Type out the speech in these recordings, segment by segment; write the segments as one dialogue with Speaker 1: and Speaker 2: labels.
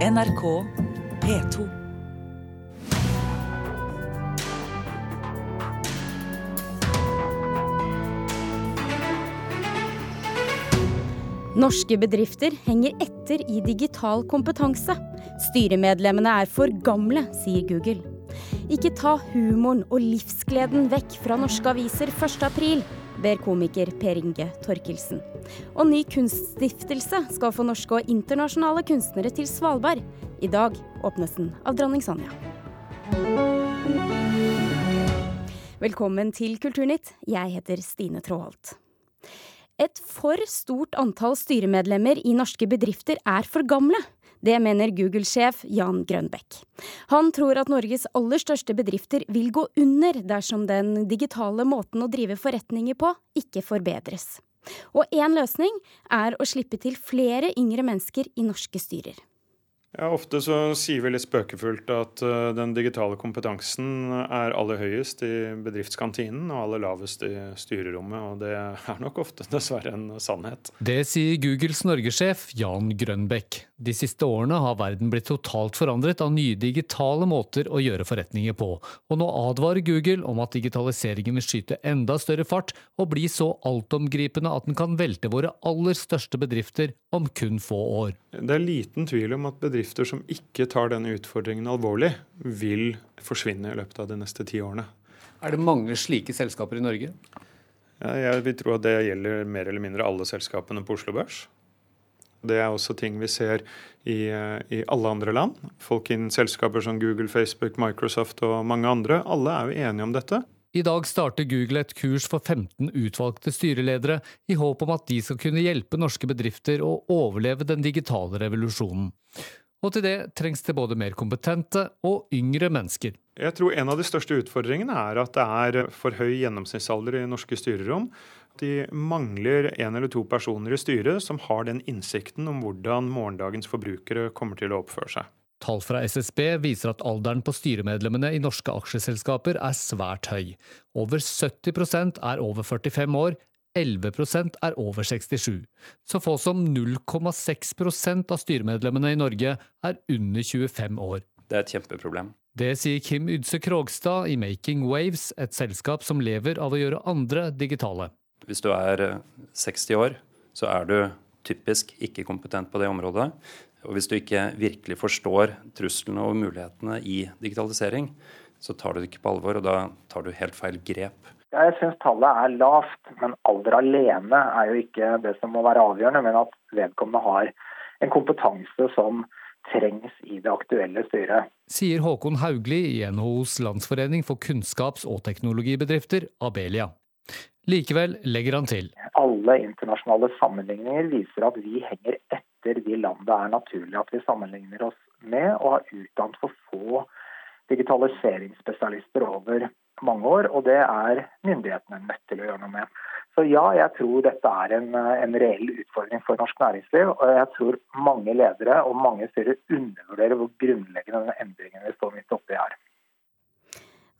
Speaker 1: NRK P2.
Speaker 2: Norske bedrifter henger etter i digital kompetanse. Styremedlemmene er for gamle, sier Google. Ikke ta humoren og livsgleden vekk fra norske aviser 1.4, ber komiker Per Inge Torkelsen. Og ny kunststiftelse skal få norske og internasjonale kunstnere til Svalbard. I dag åpnes den av dronning Sonja. Velkommen til Kulturnytt. Jeg heter Stine Tråholt. Et for stort antall styremedlemmer i norske bedrifter er for gamle. Det mener Google-sjef Jan Grønbekk. Han tror at Norges aller største bedrifter vil gå under dersom den digitale måten å drive forretninger på ikke forbedres. Og én løsning er å slippe til flere yngre mennesker i norske styrer.
Speaker 3: Ja, Ofte så sier vi litt spøkefullt at uh, den digitale kompetansen er aller høyest i bedriftskantinen og aller lavest i styrerommet, og det er nok ofte dessverre en sannhet.
Speaker 4: Det sier Googles norgessjef Jan Grønbekk. De siste årene har verden blitt totalt forandret av nye digitale måter å gjøre forretninger på, og nå advarer Google om at digitaliseringen vil skyte enda større fart og bli så altomgripende at den kan velte våre aller største bedrifter om kun få år.
Speaker 3: Det er liten tvil om at bedrifter som ikke tar denne utfordringen alvorlig, vil forsvinne i løpet av de neste ti årene.
Speaker 4: Er det mange slike selskaper i Norge?
Speaker 3: Ja, jeg vil tro at det gjelder mer eller mindre alle selskapene på Oslo Børs. Det er også ting vi ser i, i, alle andre land. Folk innen selskaper som Google, Facebook, Microsoft og mange andre. Alle er jo enige om dette.
Speaker 4: I dag starter Google et kurs for 15 utvalgte styreledere, i håp om at de skal kunne hjelpe norske bedrifter å overleve den digitale revolusjonen. Og til det trengs det både mer kompetente og yngre mennesker.
Speaker 3: Jeg tror en av de største utfordringene er at det er for høy gjennomsnittsalder i norske styrerom de mangler en eller to personer i styret som har den innsikten om hvordan morgendagens forbrukere kommer til å oppføre seg.
Speaker 4: Tall fra SSB viser at alderen på styremedlemmene i norske aksjeselskaper er svært høy. Over 70% er over 45 år, 11% er over 67. Så få som 0,6% av styremedlemmene i Norge er under 25 år.
Speaker 5: Det er et kjempeproblem.
Speaker 4: Det sier Kim Ydse Krogstad i Making Waves, et selskap som lever av å gjøre andre digitale.
Speaker 5: Hvis du er 60 eh, år, så er du typisk ikke kompetent på det området. Og hvis du ikke virkelig forstår truslene og mulighetene i digitalisering, så tar du det ikke på alvor, og da tar du helt feil grep.
Speaker 6: Jeg syns tallet er lavt, men alder alene er jo ikke det som må være avgjørende, men at vedkommende har en kompetanse som trengs i det aktuelle styret.
Speaker 4: Sier Håkon Haugli i NHOs landsforening for kunnskaps- og teknologibedrifter, Abelia. Likevel legger han til.
Speaker 6: Alle internasjonale sammenligninger viser at vi henger etter de land det er naturlig at vi sammenligner oss med, og har utdannet for få digitaliseringsspesialister over mange år. Og det er myndighetene nødt til å gjøre noe med. Så ja, jeg tror dette er en, en reell utfordring for norsk næringsliv. Og jeg tror mange ledere og mange styrer undervurderer hvor grunnleggende denne endringen vi står midt oppi her.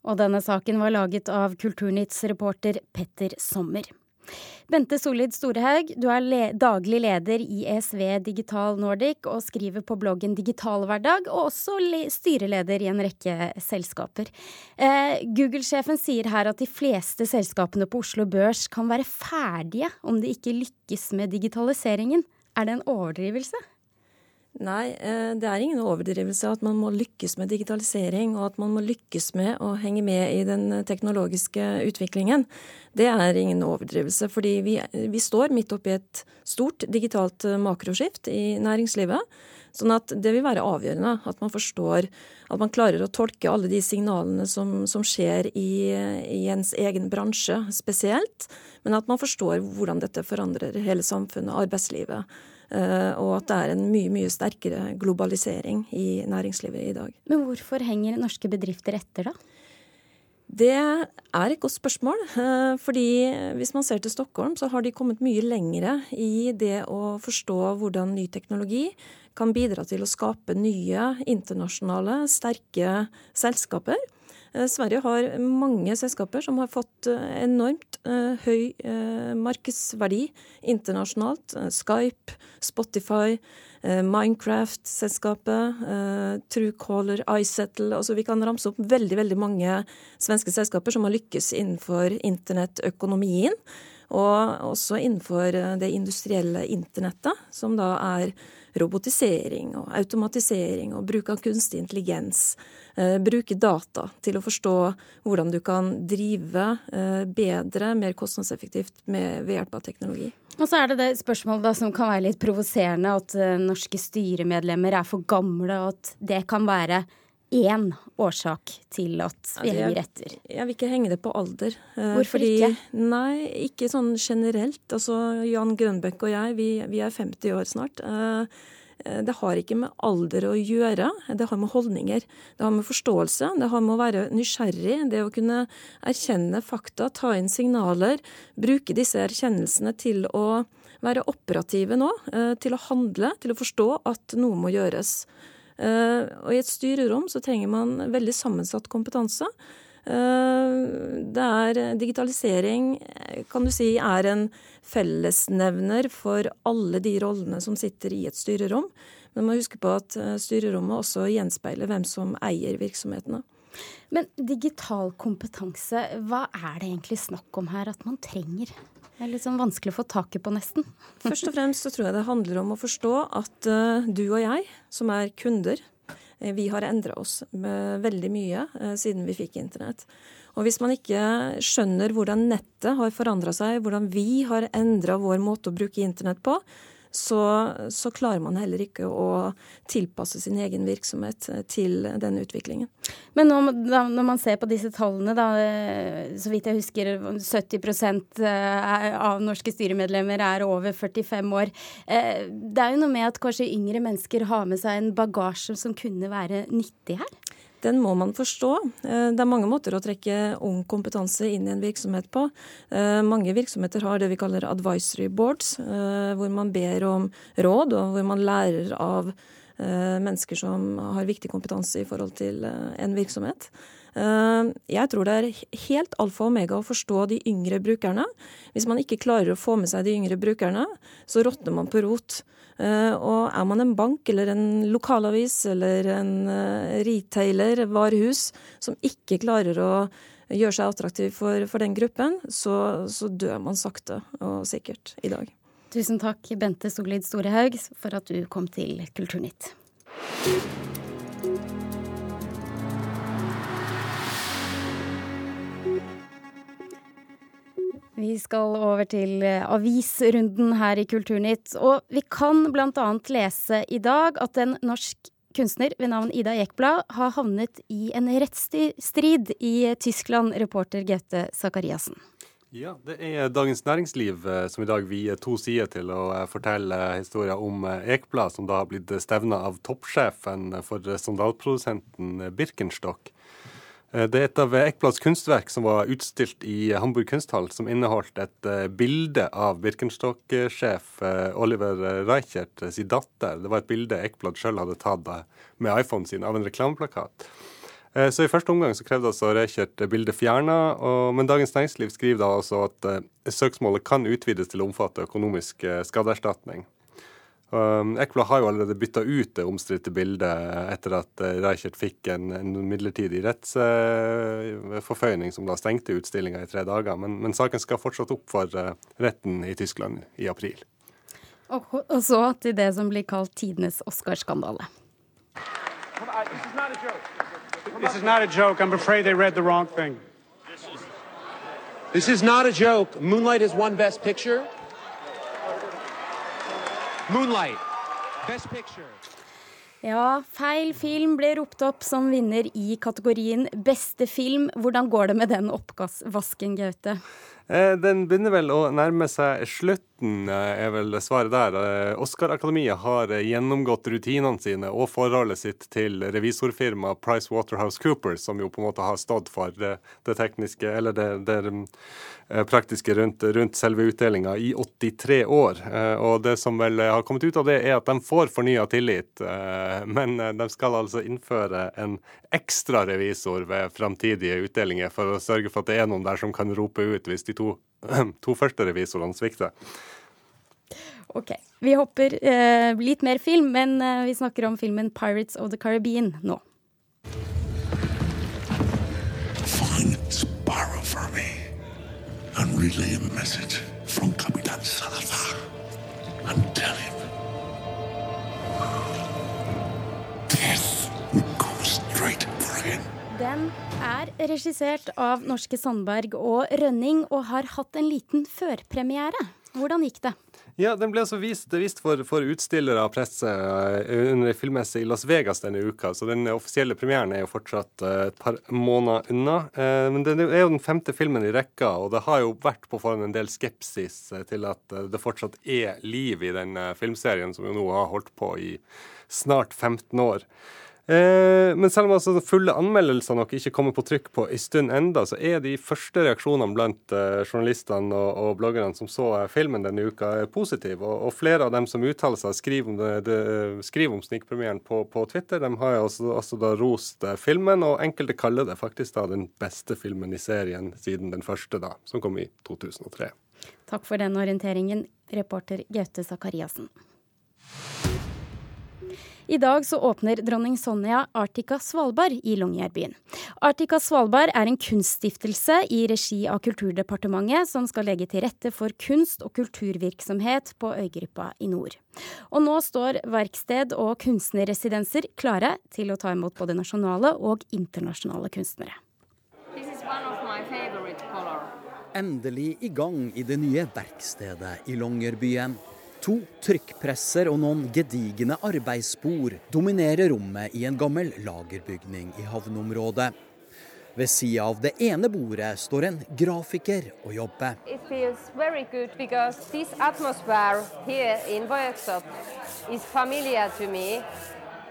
Speaker 2: Og denne saken var laget av Kulturnytts reporter Petter Sommer. Bente Solid Storehaug, du er le daglig leder i ESV Digital Nordic og skriver på bloggen Digital Hverdag, og også styreleder i en rekke selskaper. Eh, Google-sjefen sier her at de fleste selskapene på Oslo Børs kan være ferdige om de ikke lykkes med digitaliseringen. Er det en overdrivelse?
Speaker 7: Nei, eh, det er ingen overdrivelse at man må lykkes med digitalisering, og at man må lykkes med å henge med i den teknologiske utviklingen. Det er ingen overdrivelse, fordi vi, vi står midt oppi et stort digitalt eh, makroskift i næringslivet. Sånn at det vil være avgjørende at man forstår At man klarer å tolke alle de signalene som, som skjer i, i, ens egen bransje spesielt, men at man forstår hvordan dette forandrer hele samfunnet, arbeidslivet. Eh, og at det er en mye, mye sterkere globalisering i næringslivet i dag.
Speaker 2: Men hvorfor henger norske bedrifter etter, da?
Speaker 7: Det er et godt spørsmål. Eh, fordi hvis man ser til Stockholm, så har de kommet mye lengre i det å forstå hvordan ny teknologi kan bidra til å skape nye internasjonale, sterke selskaper. Eh, Sverige har mange selskaper som har fått enormt uh, høy markedsverdi internasjonalt. Skype, Spotify, Minecraft-selskapet, Truecaller, iSettle altså Vi kan ramse opp veldig, veldig mange svenske selskaper som har lykkes innenfor internettøkonomien. Og også innenfor det industrielle internettet, som da er robotisering og automatisering og bruk av kunstig intelligens. Eh, bruke data til å forstå hvordan du kan drive eh, bedre, mer kostnadseffektivt med, ved hjelp av teknologi.
Speaker 2: Og så er det det spørsmålet da, som kan være litt provoserende, at uh, norske styremedlemmer er for gamle, og at det kan være én årsak til at vi henger etter?
Speaker 7: Jeg vil ikke henge det på alder.
Speaker 2: Hvorfor fordi, ikke?
Speaker 7: Nei, ikke sånn generelt. Altså, Jan Grønbøk og jeg, vi, vi er 50 år snart. Uh, Eh, det har ikke med alder å gjøre, det har med holdninger. Det har med forståelse, det har med å være nysgjerrig, det å kunne erkjenne fakta, ta inn signaler, bruke disse erkjennelsene til å være operative nå, eh, til å handle, til å forstå at noe må gjøres. Eh, og i et styrerom så trenger man veldig sammensatt kompetanse. Det er digitalisering, kan du si, er en fellesnevner for alle de rollene som sitter i et styrerom. Men man må huske på at eh, styrerommet også gjenspeiler hvem som eier virksomhetene.
Speaker 2: Men digital kompetanse, hva er det egentlig snakk om her at man trenger? Det er litt sånn vanskelig å få taket på, nesten.
Speaker 7: Først og fremst så tror jeg det handler om å forstå at uh, du og jeg, som er kunder, eh, vi har endra oss veldig mye siden vi fikk internett. Og hvis man ikke skjønner hvordan nettet har forandra seg, hvordan vi har endra vår måte å bruke internett på, så, så, klarer man heller ikke å tilpasse sin egen virksomhet til denne utviklingen.
Speaker 2: Men når, når man ser på disse tallene, da, så vidt jeg husker 70 eh, av norske styremedlemmer er over 45 år. Eh, det er jo noe med at kanskje yngre mennesker har med seg en bagasje som kunne være nyttig her?
Speaker 7: Den må man forstå. Eh, det er mange måter å trekke ung kompetanse inn i en virksomhet på. Eh, mange virksomheter har det vi kaller advisory boards, eh, hvor man ber om råd, og hvor man lærer av mennesker som har viktig kompetanse i forhold til en virksomhet. Jeg tror det er helt alfa og omega å forstå de yngre brukerne. Hvis man ikke klarer å få med seg de yngre brukerne, så råtner man på rot. Eh, og er man en bank eller en lokalavis eller en eh, retailer, varehus, som ikke klarer å gjøre seg attraktiv for, for den gruppen, så, så, dør man sakte og sikkert i dag.
Speaker 2: Tusen takk, Bente Solid Storehaug, for at du kom til Kulturnytt. Vi skal over til eh, avisrunden her i Kulturnytt. Og vi kan bl.a. lese i dag at en norsk kunstner ved navn Ida Ekblad har havnet i en rettsstrid i Tyskland, reporter Gaute Sakariassen.
Speaker 8: Ja, det er Dagens Næringsliv eh, som i dag vier to sider til å eh, fortelle historien om Ekblad, som da har blitt stevna av toppsjefen for sandalprodusenten Birkenstock. Eh, det er et av Ekblads kunstverk som var utstilt i Hamburg kunsthall, som inneholdt et eh, bilde av Birkenstock-sjef eh, Oliver Reichert sin datter. Det var et bilde Ekblad sjøl hadde tatt med iPhonen sin av en reklameplakat. Så i første omgang så krevde altså Reichert bildet fjerna, men Dagens Næringsliv skriver da altså at søksmålet kan utvides til å omfatte økonomisk skadeerstatning. Um, Ekblad har jo allerede bytta ut det omstridte bildet etter at uh, Reichert fikk en, en midlertidig rettsforføyning uh, som da stengte utstillinga i tre dager. Men, men, saken skal fortsatt opp for uh, retten i Tyskland i april.
Speaker 2: Og, og, så til det som blir kalt tidenes Oscarskandale.
Speaker 9: This is not a joke. I'm afraid they read the wrong thing. This is not a joke. Moonlight has won Best Picture.
Speaker 2: Moonlight. Best Picture. Ja, feil film ble ropt opp som vinner i kategorien beste film. Hvordan går det med den oppvasken, Gaute?
Speaker 8: Eh, den begynner vel å nærme seg slutten, eh, er vel svaret der. Eh, Oscar-akademiet har gjennomgått rutinene sine og forholdet sitt til revisorfirmaet PricewaterhouseCoopers, som jo på en måte har stått for det, det tekniske, eller det, det praktiske rundt, rundt selve utdelinga i 83 år. Og det som vel har kommet ut av det, er at de får fornya tillit. Men de skal altså innføre en ekstra revisor ved framtidige utdelinger for å sørge for at det er noen der som kan rope ut hvis de to to første revisorene svikter.
Speaker 2: Ok. Vi hopper eh, litt mer film, men eh, vi snakker om filmen 'Pirates of the Caribbean' nå.
Speaker 10: Find Sparrow for me and relay a message from Capitan Salazar
Speaker 2: Den er regissert av norske Sandberg og Rønning, og har hatt en liten førpremiere. Hvordan gikk det?
Speaker 8: Ja, Den ble altså vist, vist for, for, utstillere av presse uh, under filmmesse i Las Vegas denne uka, så den offisielle premieren er jo fortsatt uh, et par måneder unna. Uh, men det er jo den femte filmen i rekka, og det har jo vært på forhånd en del skepsis til at det fortsatt er liv i den filmserien som jo nå har holdt på i snart 15 år. Eh, men selv om altså fulle anmeldelser nok ikke kommer på trykk på en stund enda, så er de første reaksjonene blant eh, journalistene og, og, bloggerne som så eh, filmen denne uka, positive. Og, flere av dem som uttaler seg, skriver om, skriver om snikpremieren på, Twitter. De har altså, også da rost filmen, og enkelte kaller det faktisk da den beste filmen i serien siden den første, da, som kom i 2003.
Speaker 2: Takk for den orienteringen, reporter Gaute Sakariassen. I dag så åpner dronning Sonja Artica Svalbard i Longyearbyen. Artica Svalbard er en kunststiftelse i regi av Kulturdepartementet som skal legge til rette for kunst- og kulturvirksomhet på øygruppa i nord. Og nå står verksted og kunstnerresidenser klare til å ta imot både nasjonale og internasjonale kunstnere.
Speaker 11: Endelig i gang i det nye verkstedet i Longyearbyen. To trykkpresser og noen gedigne arbeidsspor dominerer rommet i en gammel lagerbygning i havneområdet. Ved sida av det ene bordet står en grafiker og jobber. This atmosphere here in workshop is familiar to me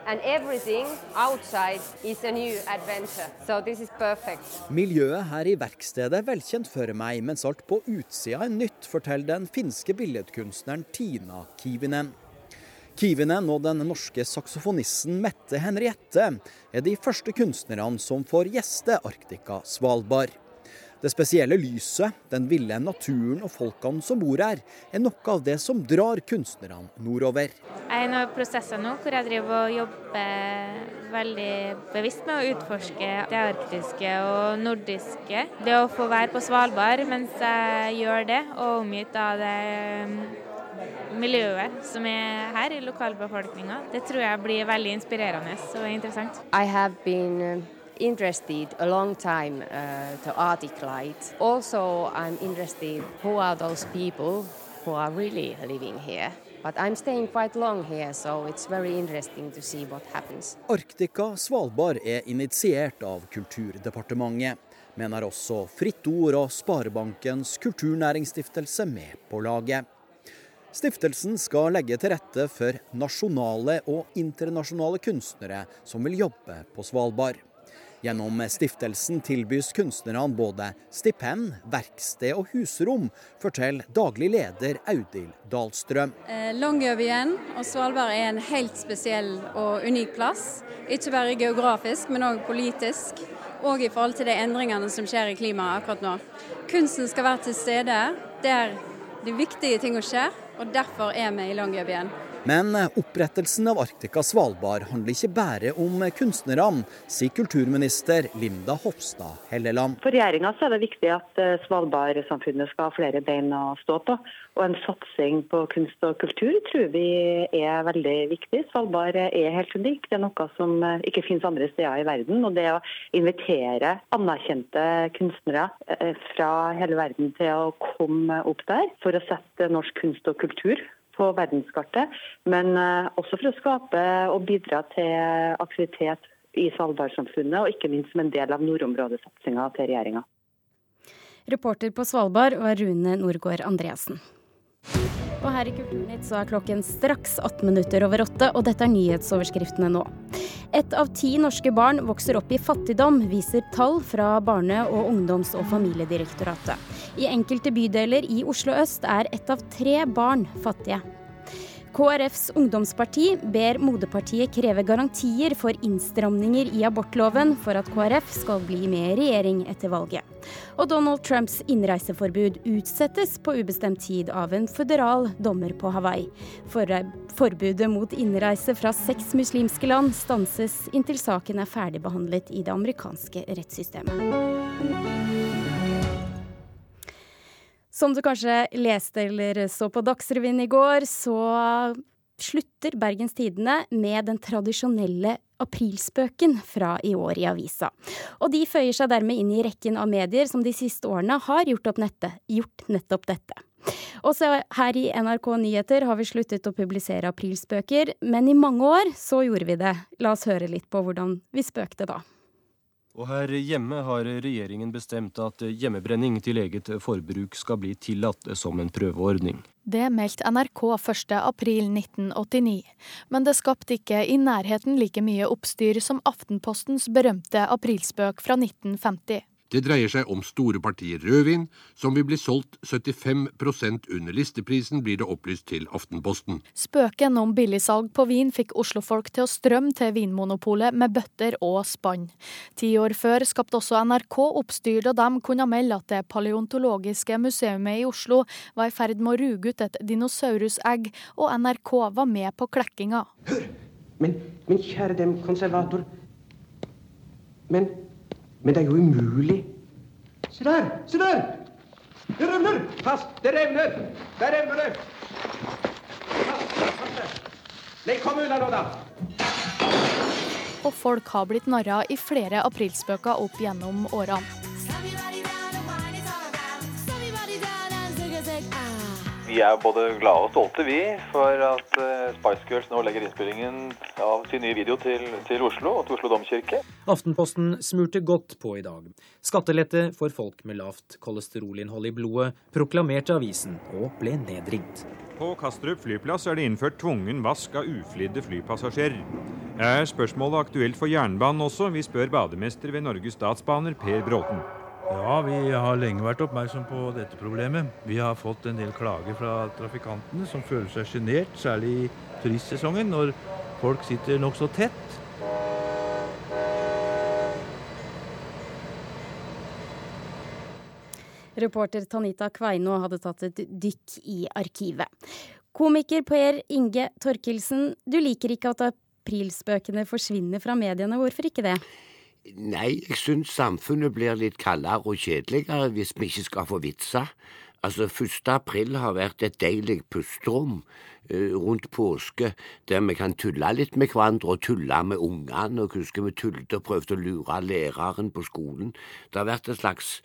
Speaker 11: and everything outside is a new adventure. So this is perfect. Miljøet her i verkstedet er velkjent for meg, mens alt på utsida er nytt, forteller den finske billedkunstneren Tina Kivinen. Kivinen og den norske saksofonisten Mette Henriette er de første kunstnerne som får gjeste Arktika Svalbard. Det spesielle lyset, den ville naturen og folkene som bor her, er noe av det som drar kunstnerne nordover.
Speaker 12: Jeg er i noen prosesser nå hvor jeg driver og jobber veldig bevisst med å utforske det arktiske og nordiske. Det å få være på Svalbard mens jeg gjør det, og omgitt av det um, miljøet som er her i lokalbefolkninga, det tror jeg blir veldig inspirerende og interessant. I have been uh, interested a long time uh, to Arctic Light. Also, I'm interested who are those people who are really living here. But I'm staying quite long here, so it's very interesting to see what happens.
Speaker 11: Arktika Svalbard er initiert av Kulturdepartementet, men er også Fritt Ord og Sparebankens kulturnæringsstiftelse med på laget. Stiftelsen skal legge til rette for nasjonale og internasjonale kunstnere som vil jobbe på Svalbard. Gjennom stiftelsen tilbys kunstnerne både stipend, verksted og husrom, forteller daglig leder Audhild Dahlstrøm.
Speaker 13: Eh, Longyearbyen og Svalbard er en helt spesiell og unik plass. Ikke bare geografisk, men òg politisk. Og i forhold til de endringene som skjer i klimaet akkurat nå. Kunsten skal være til stede der de viktige tingene skjer, og derfor er vi i Longyearbyen.
Speaker 11: Men opprettelsen av Arktika Svalbard handler ikke bare om kunstnerne, sier kulturminister Linda Hofstad Helleland.
Speaker 14: For regjeringa er det viktig at eh, Svalbard-samfunnet skal ha flere bein å stå på. Og en satsing på kunst og kultur tror vi er veldig viktig. Svalbard er helt unik. Det er noe som eh, ikke finnes andre steder i verden. Og det å invitere anerkjente kunstnere eh, fra hele verden til å komme opp der for å sette norsk kunst og kultur på verdenskartet, men eh, også for å skape og bidra til aktivitet i Svalbard-samfunnet, og ikke minst som en del av nordområdesatsinga til regjeringa.
Speaker 2: Reporter på Svalbard var Rune Norgård Andreassen. Og her i Kulturnytt så er klokken straks 18 minutter over åtte, og dette er nyhetsoverskriftene nå. Ett av ti norske barn vokser opp i fattigdom, viser tall fra Barne-, og ungdoms- og familiedirektoratet. I enkelte bydeler i Oslo øst er ett av tre barn fattige. KrFs ungdomsparti ber moderpartiet kreve garantier for innstramninger i abortloven for at KrF skal bli med i regjering etter valget. Og Donald Trumps innreiseforbud utsettes på ubestemt tid av en føderal dommer på Hawaii. For forbudet mot innreise fra seks muslimske land stanses inntil saken er ferdigbehandlet i det amerikanske rettssystemet. Som du kanskje leste eller så på Dagsrevyen i går, så slutter Bergens Tidende med den tradisjonelle aprilspøken fra i år i avisa. Og de føyer seg dermed inn i rekken av medier som de siste årene har gjort, nettet, gjort nettopp dette. Også her i NRK Nyheter har vi sluttet å publisere aprilspøker, men i mange år så gjorde vi det. La oss høre litt på hvordan vi spøkte da.
Speaker 15: Og her hjemme har regjeringen bestemt at hjemmebrenning til eget forbruk skal bli tillatt som en prøveordning.
Speaker 16: Det meldte NRK 1.4.1989, men det skapte ikke i nærheten like mye oppstyr som Aftenpostens berømte aprilspøk fra 1950.
Speaker 17: Det dreier seg om store partier rødvin, som vil bli solgt 75% under listeprisen, blir det opplyst til Aftenposten.
Speaker 16: Spøken om billigsalg på vin fikk oslofolk til å strømme til Vinmonopolet med bøtter og spann. Ti år før skapte også NRK oppstyr da de kunne melde at det paleontologiske museet i Oslo var i ferd med å ruge ut et dinosaurusegg, og NRK var med på klekkinga.
Speaker 18: Hør! Men, men kjære dem, konservator. Men men det er jo umulig. Se der! Se der! Det revner! Fast! Det revner! Der revner det! Fast! Fast! Nei, kom unna nå, da!
Speaker 16: Og folk har blitt narra i flere aprilspøker opp gjennom årene.
Speaker 19: Vi er både glade og stolte, vi, for at eh, Spice Girls nå legger innspillingen av sin nye video til, til Oslo og til Oslo domkirke.
Speaker 20: Aftenposten smurte godt på i dag. Skattelette for folk med lavt kolesterolinnhold i blodet, proklamerte avisen og ble nedringt.
Speaker 21: På Kastrup flyplass er det innført tvungen vask av uflidde flypassasjerer. Er spørsmålet aktuelt for jernbanen også? Vi spør bademester ved Norges Statsbaner, Per Bråten.
Speaker 22: Ja, vi har lenge vært oppmerksom på dette problemet. Vi har fått en del klager fra trafikantene som føler seg sjenert, særlig i turistsesongen, når folk sitter nokså tett.
Speaker 2: Reporter Tanita Kveino hadde tatt et dykk i arkivet. Komiker Per Inge Torkelsen, du liker ikke at aprilspøkene forsvinner fra mediene. Hvorfor ikke det?
Speaker 23: Nei, jeg syns samfunnet blir litt kaldere og kjedeligere hvis vi ikke skal få vitser. Altså, 1. april har vært et deilig pusterom uh, rundt påske, der vi kan tulle litt med hverandre og tulle med ungene. Og husker vi tullet og prøvde å lure læreren på skolen. Det har vært et slags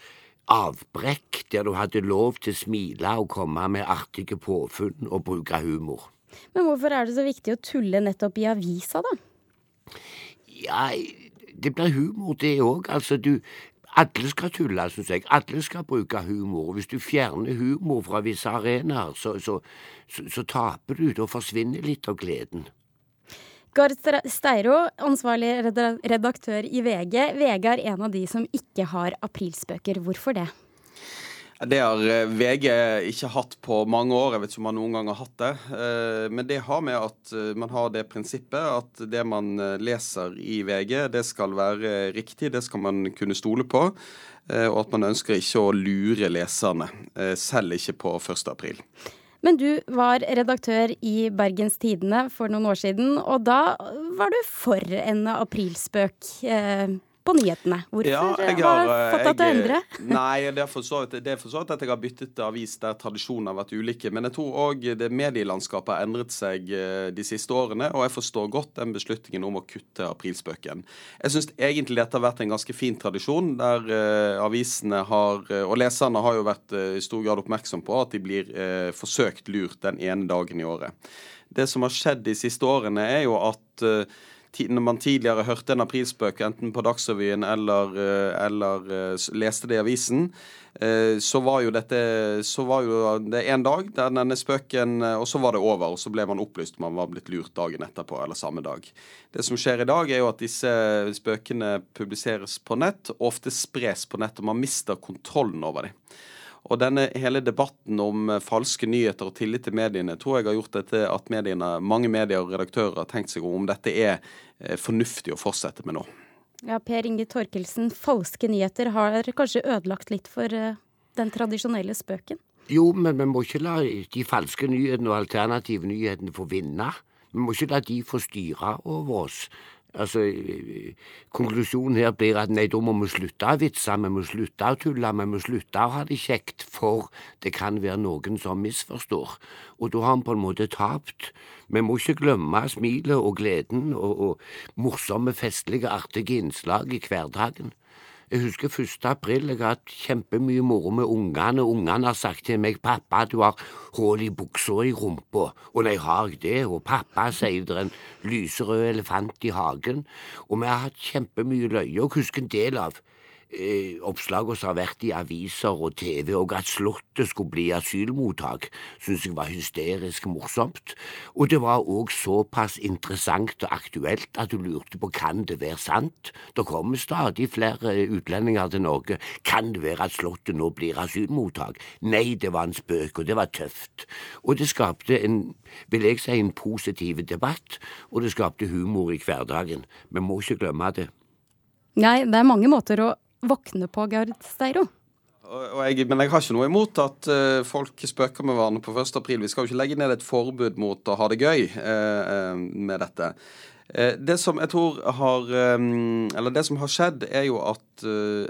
Speaker 23: avbrekk der du hadde lov til å smile og komme med artige påfunn og bruke humor.
Speaker 2: Men hvorfor er det så viktig å tulle nettopp i avisa, da?
Speaker 23: Ja, det blir humor, det òg. Altså, du Alle skal tulle, syns jeg. Alle skal bruke humor. Hvis du fjerner humor fra visse arenaer, så, så, så, så taper du. Da forsvinner litt av gleden.
Speaker 2: Gard Steiro, ansvarlig redaktør i VG. VG er en av de som ikke har aprilspøker. Hvorfor det?
Speaker 24: Det har eh, VG ikke hatt på mange år. Jeg vet ikke om man noen gang har hatt det. Eh, men det har med at eh, man har det prinsippet at det man leser i VG, det skal være riktig. Det skal man kunne stole på. Og at man ønsker ikke å lure leserne. Selv ikke på 1. april.
Speaker 2: Men du var redaktør i Bergens Tidende for noen år siden, og da var du for en aprilspøk på nyhetene. Hvorfor ja, har, har fått deg til å endre?
Speaker 24: Nei, det er for så vidt at jeg har byttet avis der tradisjonene har vært ulike. Men jeg tror òg det medielandskapet har endret seg eh, de siste årene, og jeg forstår godt den beslutningen om å kutte aprilspøken. Jeg syns egentlig dette har vært en ganske fin tradisjon, der uh, avisene har, eh, og leserne har jo vært uh, i stor grad oppmerksom på at de blir uh, forsøkt lurt den ene dagen i året. Det som har skjedd de siste årene, er jo at når man tidligere hørte en aprilspøk enten på Dagsrevyen eller, eh, eller eh, leste det i avisen, eh, så var jo dette så var jo det en dag der denne spøken Og så var det over, og så ble man opplyst man var blitt lurt dagen etterpå eller samme dag. Det som skjer i dag, er jo at disse spøkene publiseres på nett, og ofte spres på nett, og man mister kontrollen over dem. Og denne hele debatten om eh, falske nyheter og tillit til mediene tror jeg har gjort dette at mediene, mange medier og redaktører har tenkt seg om dette er eh, fornuftig å fortsette med nå.
Speaker 2: Ja, Per Inge Torkelsen, falske nyheter har kanskje ødelagt litt for eh, den tradisjonelle spøken?
Speaker 23: Jo, men vi må ikke la de falske nyhetene og alternative nyhetene få vinne. Vi må ikke la de få styre over oss. Altså, Konklusjonen her blir at nei, da må vi slutte å vitse, vi må slutte å tulle, vi må slutte å ha det kjekt, for det kan være noen som misforstår. Og da har vi på en måte tapt. Vi må ikke glemme smilet og gleden og, og morsomme, festlige, artige innslag i hverdagen. Jeg husker 1. april. Jeg har hatt kjempemye moro med ungene. Ungene har sagt til meg 'Pappa, du har hull i buksa i rumpa'. Og nei, har jeg det? Og pappa sier det er en lyserød elefant i hagen. Og vi har hatt kjempemye løye. Og husker en del av oppslagene som har vært i aviser og TV, og at Slottet skulle bli asylmottak, syntes jeg var hysterisk morsomt. Og det var òg såpass interessant og aktuelt at du lurte på kan det være sant. Det kommer stadig flere utlendinger til Norge. Kan det være at Slottet nå blir asylmottak? Nei, det var en spøk, og det var tøft. Og det skapte en, vil jeg si, en positiv debatt, og det skapte humor i hverdagen. Vi må ikke glemme det.
Speaker 2: Nei, det er mange måter å våkne på, Gard Steiro.
Speaker 24: Jeg, men jeg har ikke noe imot at uh, folk spøker med hverandre på 1. april. Vi skal jo ikke legge ned et forbud mot å ha det gøy uh, med dette. Uh, det som jeg tror har um, Eller det som har skjedd, er jo at,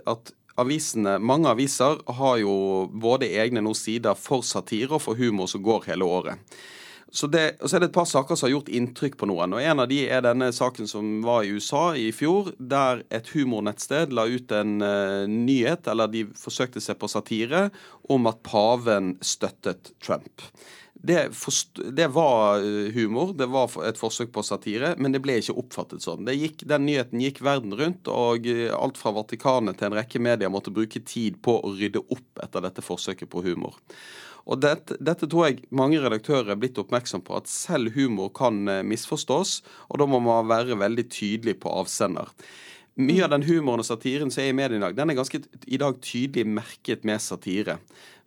Speaker 24: at avisene, mange aviser har jo både egne noen sider for satire og for humor som går hele året. Så det, og så er det et par saker som har gjort inntrykk på noen. og En av de er denne saken som var i USA i fjor, der et humornettsted la ut en uh, nyhet, eller de forsøkte seg på satire, om at paven støttet Trump. Det, det, var humor, det var et forsøk på satire, men det ble ikke oppfattet sånn. Gikk, den nyheten gikk verden rundt, og alt fra Vatikanet til en rekke medier måtte bruke tid på å rydde opp etter dette forsøket på humor. Og dette, dette, tror jeg mange redaktører er blitt oppmerksom på, at selv humor kan eh, misforstås, og da må man være veldig tydelig på avsender. Mye av den humoren og satiren som er i mediene i dag, den er ganske i dag tydelig merket med satire.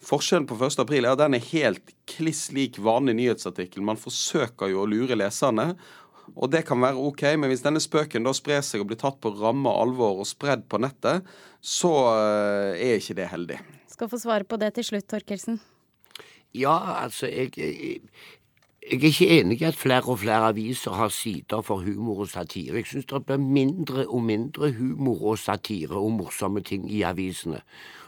Speaker 24: Forskjellen på 1. april er at den er helt kliss lik vanlig nyhetsartikkel. Man forsøker jo å lure leserne. Og det kan være OK, men hvis denne spøken da sprer seg og blir tatt på ramme alvor og spredd på nettet, så eh, er ikke det heldig.
Speaker 2: Skal få svare på det til slutt, Torkelsen.
Speaker 23: Ja, altså, jeg, jeg, jeg er ikke enig i at flere og flere aviser har sider for humor og satire. Jeg syns det blir mindre og mindre humor og satire og morsomme ting i avisene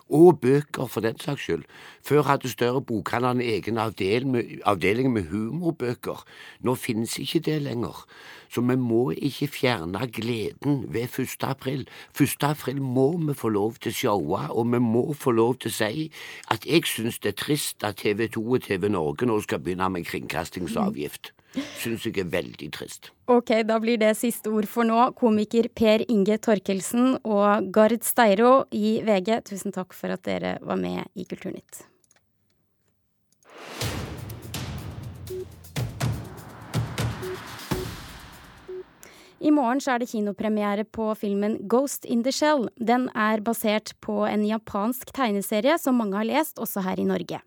Speaker 23: og bøker for den saks skyld. Før hadde større bokhandler en egen avdeling med humorbøker. Nå finnes ikke det lenger. Så vi må ikke fjerne gleden ved 1. april. 1. april må vi få lov til å showe, og vi må få lov til å si at jeg syns det er trist at TV 2 og TV Norge nå skal begynne med kringkastingsavgift syns jeg er veldig trist.
Speaker 2: Ok, da blir det siste ord for nå. Komiker Per Inge Torkelsen og Gard Steiro i VG, tusen takk for at dere var med i Kulturnytt. I morgen så er det kinopremiere på filmen Ghost in the Shell. Den er basert på en japansk tegneserie som mange har lest, også her i Norge.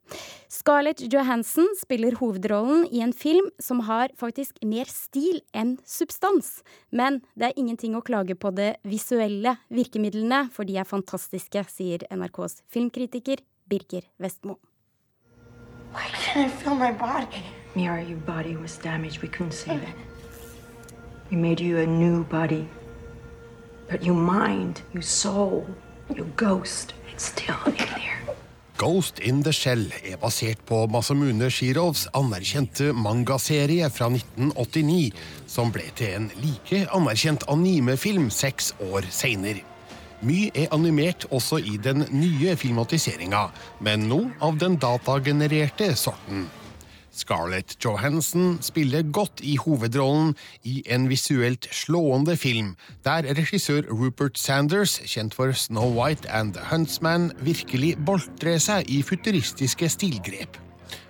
Speaker 2: Scarlett Johansson spiller hovedrollen i en film som har faktisk mer stil enn substans. Men det er ingenting å klage på det visuelle virkemidlene, for de er fantastiske, sier NRKs filmkritiker Birger Vestmo.
Speaker 25: Why can't I feel my body? Mira, your body was damaged. We couldn't save it. We made you a new body. But your mind, your soul, your ghost, it's still in there.
Speaker 26: Ghost in the Shell er basert på Masamune Shirovs anerkjente mangaserie fra 1989, som ble til en like anerkjent animefilm seks år seinere. Mye er animert også i den nye filmatiseringa, men nå av den datagenererte sorten. Scarlett Johansson spiller godt i hovedrollen i en visuelt slående film, der regissør Rupert Sanders, kjent for Snow White and The Huntsman, virkelig boltrer seg i futuristiske stilgrep.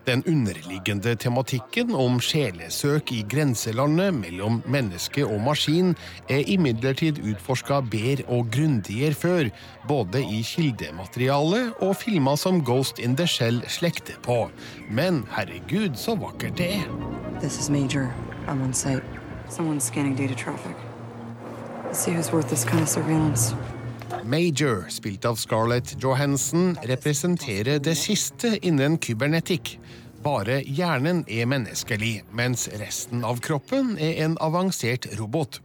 Speaker 26: Den underliggende tematikken om sjelesøk i grenselandet mellom menneske og maskin er imidlertid utforska bedre og grundigere før, både i kildemateriale og filmer som Ghost in the Shell slekter på. Men herregud, så vakkert det er.
Speaker 27: This is Major. I'm on site. Someone's scanning data traffic. Let's see who's worth this kind of surveillance.
Speaker 26: Major, spilt av Scarlett Johansen, representerer det siste innen kybernetikk. Bare hjernen er menneskelig, mens resten av kroppen er en avansert robot.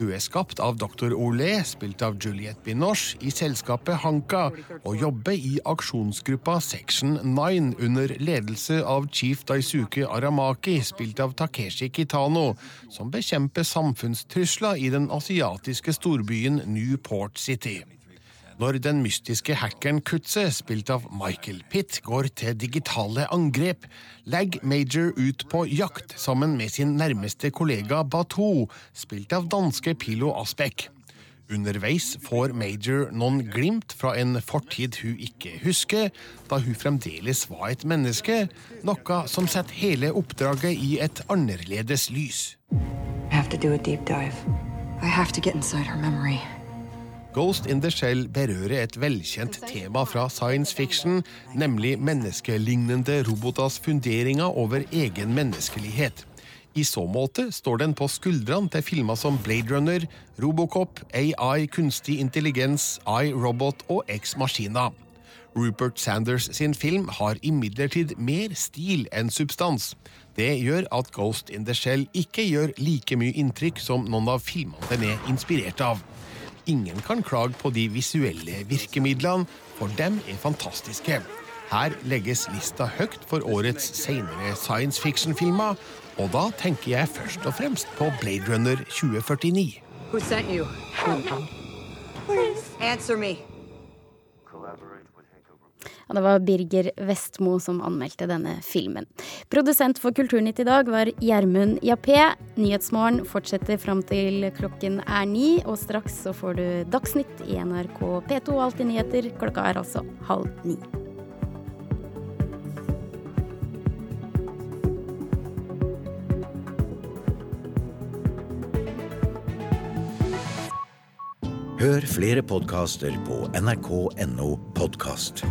Speaker 26: Hun er skapt av dr. Olé, spilt av Juliette Binoche, i selskapet Hanka, og jobber i aksjonsgruppa Section 9 under ledelse av chief Daisuke Aramaki, spilt av Takeshi Kitano, som bekjemper samfunnstrusler i den asiatiske storbyen Newport City. Når den mystiske hackeren Kutze, spilt av Michael Pitt, går til digitale angrep, legger Major ut på jakt sammen med sin nærmeste kollega Batou, spilt av danske Pilo Aspek. Underveis får Major noen glimt fra en fortid hun ikke husker, da hun fremdeles var et menneske, noe som setter hele oppdraget i et annerledes lys.
Speaker 27: I have to do a deep dive. I have to get inside her memory.
Speaker 26: Ghost in the Shell berører et velkjent tema fra science fiction, nemlig menneskelignende roboters funderinger over egen menneskelighet. I så måte står den på skuldrene til filmer som Blade Runner, Robocop, AI, kunstig intelligens, iRobot og Ex Machina. Rupert Sanders sin film har imidlertid mer stil enn substans. Det gjør at Ghost in the Shell ikke gjør like mye inntrykk som noen av filmene den er inspirert av. Ingen kan klage på de visuelle virkemidlene, for dem er fantastiske. Her legges lista høyt for årets senere science fiction-filmer, og da tenker jeg først og fremst på Blade Runner 2049.
Speaker 27: Who sent you? Answer me.
Speaker 2: Og det var Birger Vestmo som anmeldte denne filmen. Produsent for Kulturnytt i dag var Gjermund Jappé. Nyhetsmorgen fortsetter fram til klokken er ni, og straks så får du Dagsnytt i NRK P2 Alltid nyheter. Klokka er altså halv ni.
Speaker 28: Hør flere podkaster på nrk.no podkast.